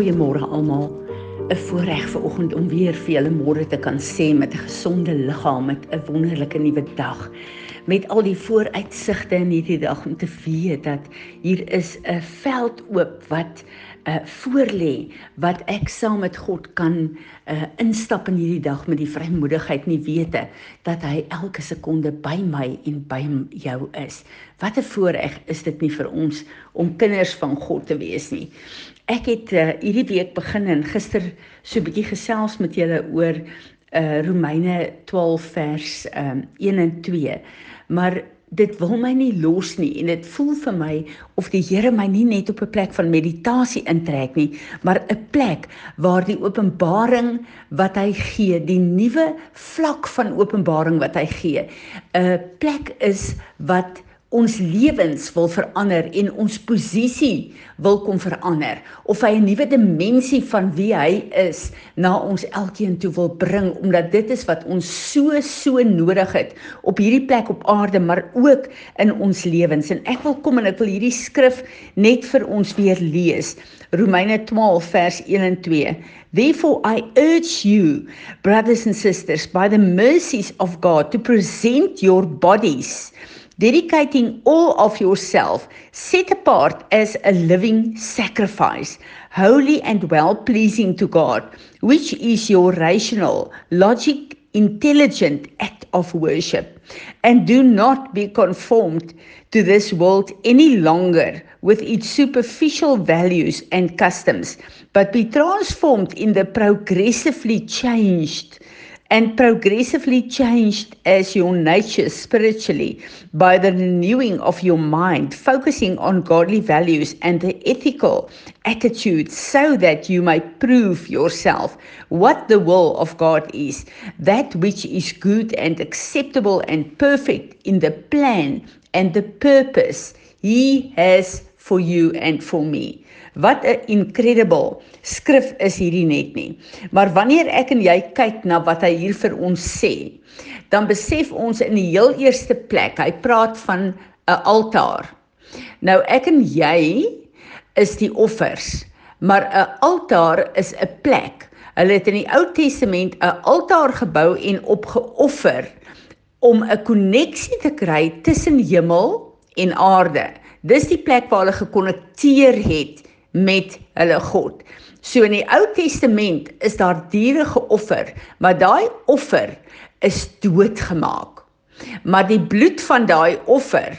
Goeiemôre almal. 'n Voorreg vir oggend om weer vir julle môre te kan sê met 'n gesonde liggaam, met 'n wonderlike nuwe dag. Met al die vooruitsigte in hierdie dag om te weet dat hier is 'n veld oop wat uh voorlê wat ek saam met God kan uh instap in hierdie dag met die vrymoedigheid nie wete dat hy elke sekonde by my en by jou is. Wat 'n voorreg is dit nie vir ons om kinders van God te wees nie. Ek het uh hierdie week begin en gister so 'n bietjie gesels met julle oor uh Romeine 12 vers um 1 en 2. Maar dit wil my nie los nie en dit voel vir my of die Here my nie net op 'n plek van meditasie intrek nie, maar 'n plek waar die openbaring wat hy gee, die nuwe vlak van openbaring wat hy gee, 'n plek is wat ons lewens wil verander en ons posisie wil kom verander of hy 'n nuwe dimensie van wie hy is na ons elkeen toe wil bring omdat dit is wat ons so so nodig het op hierdie plek op aarde maar ook in ons lewens. En ek wil kom en ek wil hierdie skrif net vir ons weer lees. Romeine 12 vers 1 en 2 Therefore I urge you brothers and sisters by the mercies of God to present your bodies dedicating all of yourself set apart as a living sacrifice holy and well pleasing to God which is your rational logic intelligent act of worship. And do not be conformed to this world any longer with its superficial values and customs but be transformed in the progressively changed and progressively changed as your nature spiritually by the renewing of your mind, focusing on godly values and the ethical attitudes so that you may prove yourself what the will of God is, that which is good and acceptable and perfect in the plan and the purpose He has for you and for me. Wat 'n incredible skrif is hierdie net nie. Maar wanneer ek en jy kyk na wat hy hier vir ons sê, dan besef ons in die heel eerste plek, hy praat van 'n altaar. Nou ek en jy is die offers, maar 'n altaar is 'n plek. Hulle het in die Ou Testament 'n altaar gebou en opgeoffer om 'n koneksie te kry tussen hemel en aarde. Dis die plek waar hulle gekonnekteer het met hulle God. So in die Ou Testament is daar diere geoffer, maar daai offer is doodgemaak. Maar die bloed van daai offer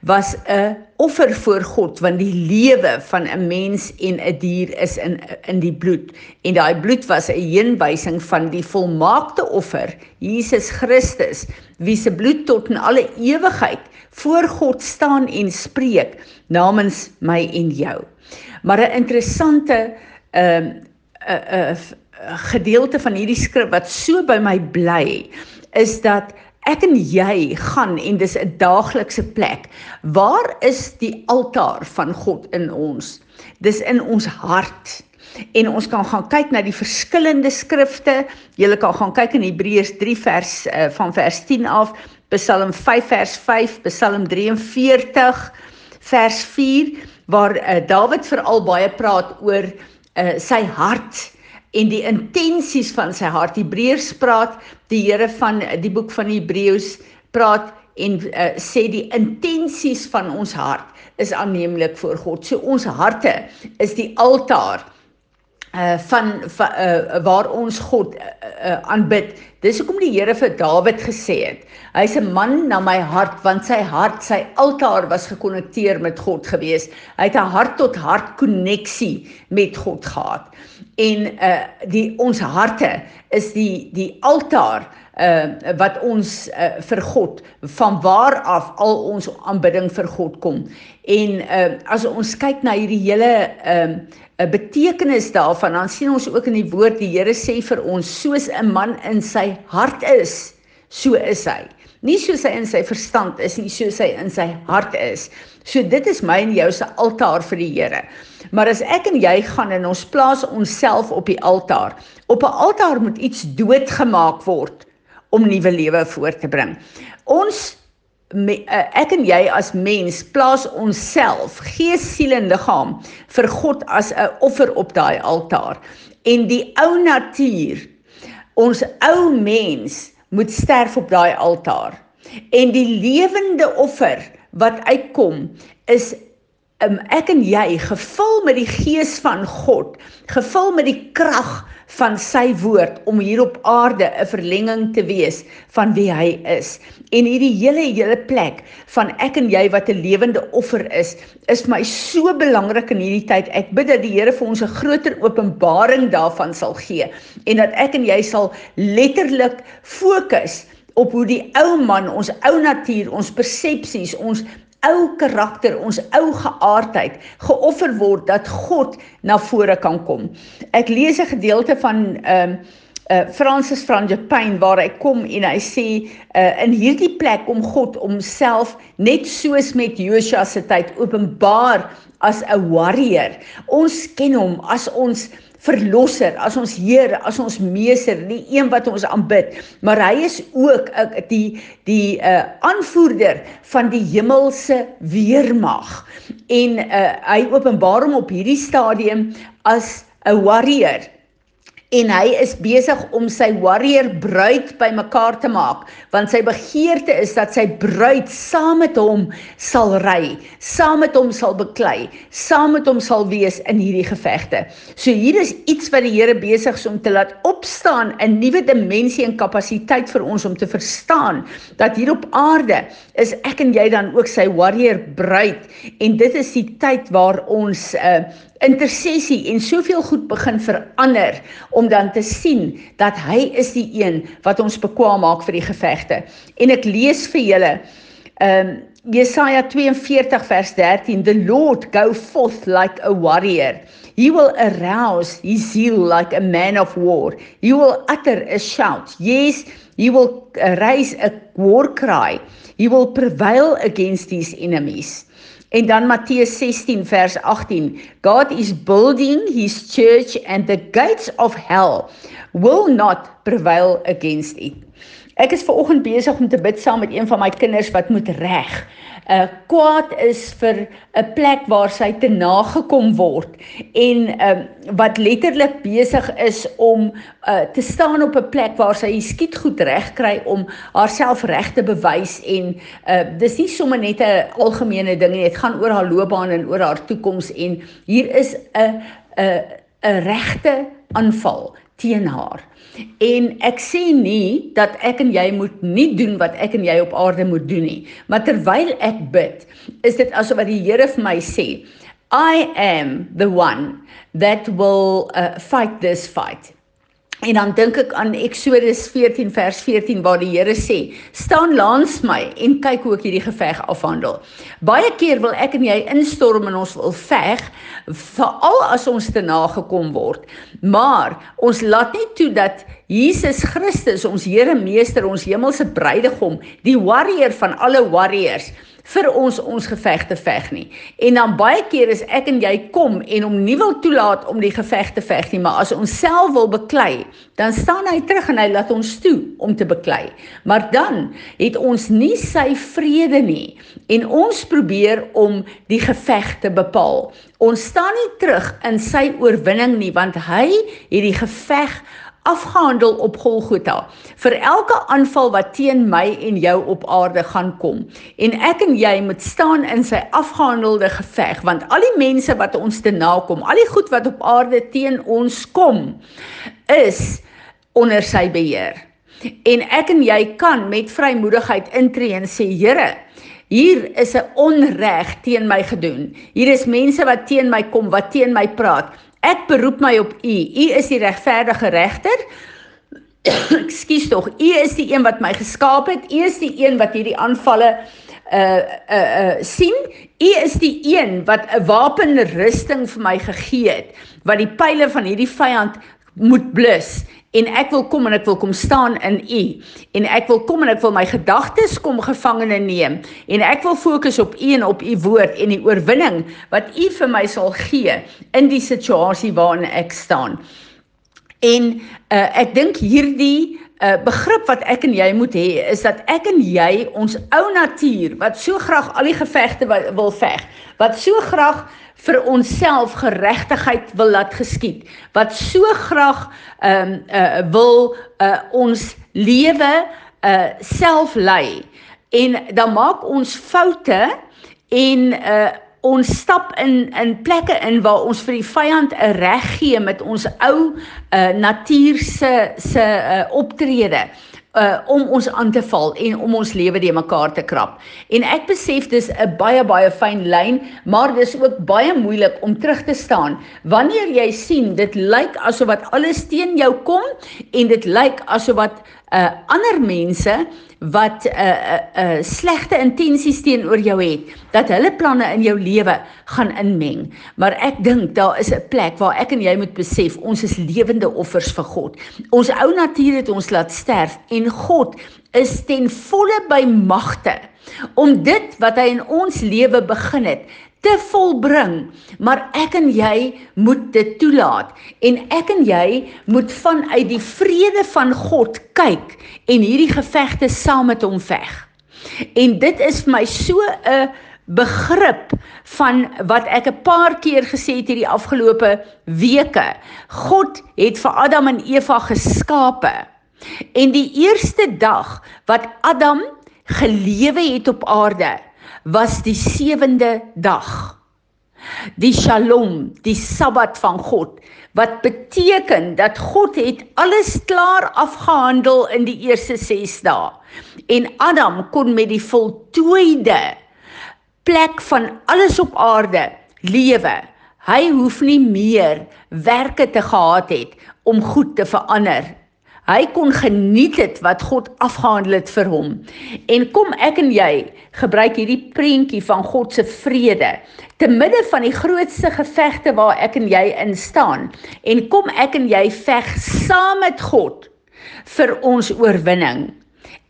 was 'n offer voor God want die lewe van 'n mens en 'n dier is in in die bloed en daai bloed was 'n heenwysing van die volmaakte offer Jesus Christus wie se bloed tot in alle ewigheid voor God staan en spreek namens my en jou. Maar 'n interessante ehm uh, 'n uh, 'n uh, gedeelte van hierdie skrif wat so by my bly is dat ek en jy gaan en dis 'n daaglikse plek. Waar is die altaar van God in ons? Dis in ons hart. En ons kan gaan kyk na die verskillende skrifte. Jy kan gaan kyk in Hebreërs 3 vers uh, van vers 10 af, Psalm 5 vers 5, Psalm 43 vers 4 waar uh, Dawid veral baie praat oor uh, sy hart en die intensies van sy hart. Hebreërs praat die Here van die boek van Hebreëus praat en uh, sê die intensies van ons hart is aanneemlik voor God. So ons harte is die altaar uh van, van uh waar ons God aanbid. Uh, uh, Dis hoekom die Here vir Dawid gesê het. Hy's 'n man na my hart want sy hart, sy altaar was gekonnekteer met God gewees. Hy het 'n hart tot hart koneksie met God gehad. En uh die ons harte is die die altaar uh wat ons uh, vir God van waar af al ons aanbidding vir God kom. En uh as ons kyk na hierdie hele uh 'n betekenis daarvan. Dan sien ons ook in die woord die Here sê vir ons soos 'n man in sy hart is, so is hy. Nie soos hy in sy verstand is nie, soos hy in sy hart is. So dit is my en jou se altaar vir die Here. Maar as ek en jy gaan en ons plaas onsself op die altaar, op 'n altaar moet iets doodgemaak word om nuwe lewe voort te bring. Ons me, uh, ek en jy as mens plaas onsself, gees, siel en liggaam vir God as 'n offer op daai altaar. En die ou natuur, ons ou mens moet sterf op daai altaar. En die lewende offer wat uitkom is um, ek en jy gevul met die gees van God, gevul met die krag van sy woord om hier op aarde 'n verlenging te wees van wie hy is. En hierdie hele hele plek van ek en jy wat 'n lewende offer is, is vir my so belangrik in hierdie tyd. Ek bid dat die Here vir ons 'n groter openbaring daarvan sal gee en dat ek en jy sal letterlik fokus op hoe die ou man, ons ou natuur, ons persepsies, ons ou karakter, ons ou geaardheid geoffer word dat God na vore kan kom. Ek lees 'n gedeelte van ehm uh, uh Francis van Japan waar hy kom en hy sê uh in hierdie plek om God homself net soos met Josua se tyd openbaar as 'n warrior. Ons ken hom as ons verlosser, as ons Here, as ons meester, die een wat ons aanbid, maar hy is ook uh, die die uh aanvoerder van die hemelse weermag. En uh hy openbaar hom op hierdie stadium as 'n warrior en hy is besig om sy warrior bruid bymekaar te maak want sy begeerte is dat sy bruid saam met hom sal ry, saam met hom sal beklei, saam met hom sal wees in hierdie gevegte. So hier is iets wat die Here besig is om te laat opstaan 'n nuwe dimensie en kapasiteit vir ons om te verstaan dat hier op aarde is ek en jy dan ook sy warrior bruid en dit is die tyd waar ons uh, intersessie en soveel goed begin verander om dan te sien dat hy is die een wat ons bekwam maak vir die gevegte. En ek lees vir julle ehm um, Jesaja 42 vers 13 The Lord go forth like a warrior. He will arouse his zeal like a man of war. He will utter a shout. Yes, he will raise a war cry. He will prevail against his enemies. En dan Matteus 16 vers 18. God is building his church and the gates of hell will not prevail against it. Ek is ver oggend besig om te bid saam met een van my kinders wat moet reg. 'n uh, kwaad is vir 'n plek waar sy te nagekom word en uh, wat letterlik besig is om uh, te staan op 'n plek waar sy skiet goed reg kry om haarself reg te bewys en uh, dis nie sommer net 'n algemene ding nie dit gaan oor haar loopbaan en oor haar toekoms en hier is 'n 'n 'n regte aanval teen haar. En ek sê nie dat ek en jy moet nie doen wat ek en jy op aarde moet doen nie, maar terwyl ek bid, is dit asof wat die Here vir my sê, I am the one that will uh, fight this fight. En dan dink ek aan Eksodus 14 vers 14 waar die Here sê: "Staan langs my en kyk hoe ek hierdie geveg afhandel." Baie keer wil ek en jy instorm en ons wil veg, veral as ons te nagekom word. Maar ons laat nie toe dat Jesus Christus, ons Here Meester, ons hemelse bruidegom, die warrior van alle warriors, vir ons ons geveg te veg nie. En dan baie keer is ek en jy kom en hom nie wil toelaat om die geveg te veg nie, maar as ons self wil beklei, dan staan hy terug en hy laat ons toe om te beklei. Maar dan het ons nie sy vrede nie en ons probeer om die geveg te bepaal. Ons staan nie terug in sy oorwinning nie want hy het die geveg afgehandel op Golgotha vir elke aanval wat teen my en jou op aarde gaan kom. En ek en jy moet staan in sy afgehandelde geveg want al die mense wat ons te nakom, al die goed wat op aarde teen ons kom, is onder sy beheer. En ek en jy kan met vrymoedigheid intree en sê Here, Hier is 'n onreg teen my gedoen. Hier is mense wat teen my kom, wat teen my praat. Ek beroep my op U. U is die regverdige regter. Ekskuus tog. U is die een wat my geskaap het. U is die een wat hierdie aanvalle uh uh uh sien. U is die een wat 'n wapenrusting vir my gegee het wat die pile van hierdie vyand moet blus en ek wil kom en ek wil kom staan in u en ek wil kom en ek wil my gedagtes kom gevangene neem en ek wil fokus op u en op u woord en die oorwinning wat u vir my sal gee in die situasie waarin ek staan. En uh, ek dink hierdie uh, begrip wat ek en jy moet hê is dat ek en jy ons ou natuur wat so graag al die gevegte wil veg, wat so graag vir onsself geregtigheid wil laat geskied, wat so graag ehm um, uh, wil uh, ons lewe uh self lei. En dan maak ons foute en uh ons stap in in plekke in waar ons vir die vyand 'n reg gee met ons ou uh natuur se se uh, optrede. uh om ons aan te val en om ons lewe de mekaar te krap. En ek besef dis 'n baie baie fyn lyn, maar dis ook baie moeilik om terug te staan. Wanneer jy sien dit lyk asof wat alles teen jou kom en dit lyk asof wat uh ander mense wat 'n uh, uh, uh, slegte intensies teenoor jou het dat hulle planne in jou lewe gaan inmeng. Maar ek dink daar is 'n plek waar ek en jy moet besef ons is lewende offers vir God. Ons ou natuur het ons laat sterf en God is ten volle by magte om dit wat hy in ons lewe begin het te volbring, maar ek en jy moet dit toelaat en ek en jy moet vanuit die vrede van God kyk en hierdie gevegte saam met hom veg. En dit is vir my so 'n begrip van wat ek 'n paar keer gesê het hierdie afgelope weke. God het vir Adam en Eva geskape. En die eerste dag wat Adam gelewe het op aarde, was die sewende dag. Die Shalom, die Sabbat van God, wat beteken dat God het alles klaar afgehandel in die eerste 6 dae. En Adam kon met die voltooide plek van alles op aarde lewe. Hy hoef nie meer werke te gehad het om goed te verander Hy kon geniet het wat God afgehandel het vir hom. En kom ek en jy gebruik hierdie prentjie van God se vrede te midde van die grootste gevegte waar ek en jy in staan. En kom ek en jy veg saam met God vir ons oorwinning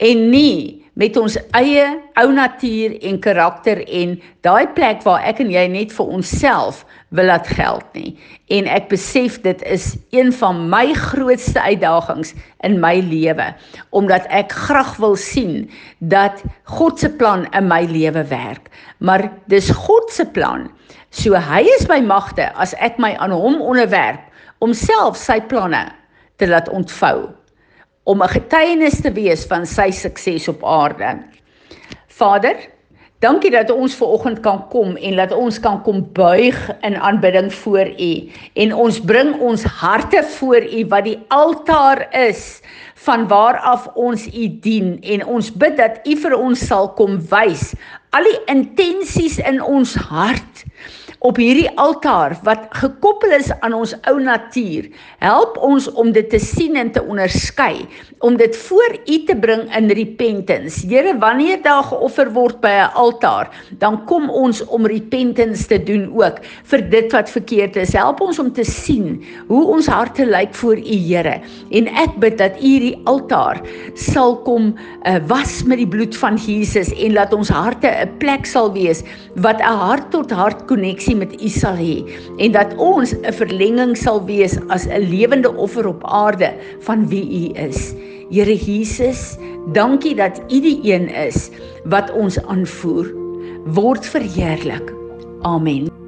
en nie met ons eie ou natuur en karakter en daai plek waar ek en jy net vir onsself wil laat geld nie. En ek besef dit is een van my grootste uitdagings in my lewe omdat ek graag wil sien dat God se plan in my lewe werk. Maar dis God se plan. So hy is by magte as ek my aan hom onderwerp om self sy planne te laat ontvou om 'n getuienis te wees van sy sukses op aarde. Vader, dankie dat ons ver oggend kan kom en dat ons kan kom buig in aanbidding voor U en ons bring ons harte voor U wat die altaar is van waar af ons U dien en ons bid dat U vir ons sal kom wys al die intensies in ons hart op hierdie altaar wat gekoppel is aan ons ou natuur. Help ons om dit te sien en te onderskei, om dit voor U te bring in repentance. Here, wanneer daar geoffer word by 'n altaar, dan kom ons om repentance te doen ook vir dit wat verkeerd is. Help ons om te sien hoe ons harte lyk voor U, Here. En ek bid dat U hierdie altaar sal kom uh, was met die bloed van Jesus en laat ons harte 'n plek sal wees wat 'n hart tot hart koneksie met U sal hê en dat ons 'n verlenging sal wees as 'n lewende offer op aarde van wie U is. Here Jesus, dankie dat U die een is wat ons aanvoer. Word verheerlik. Amen.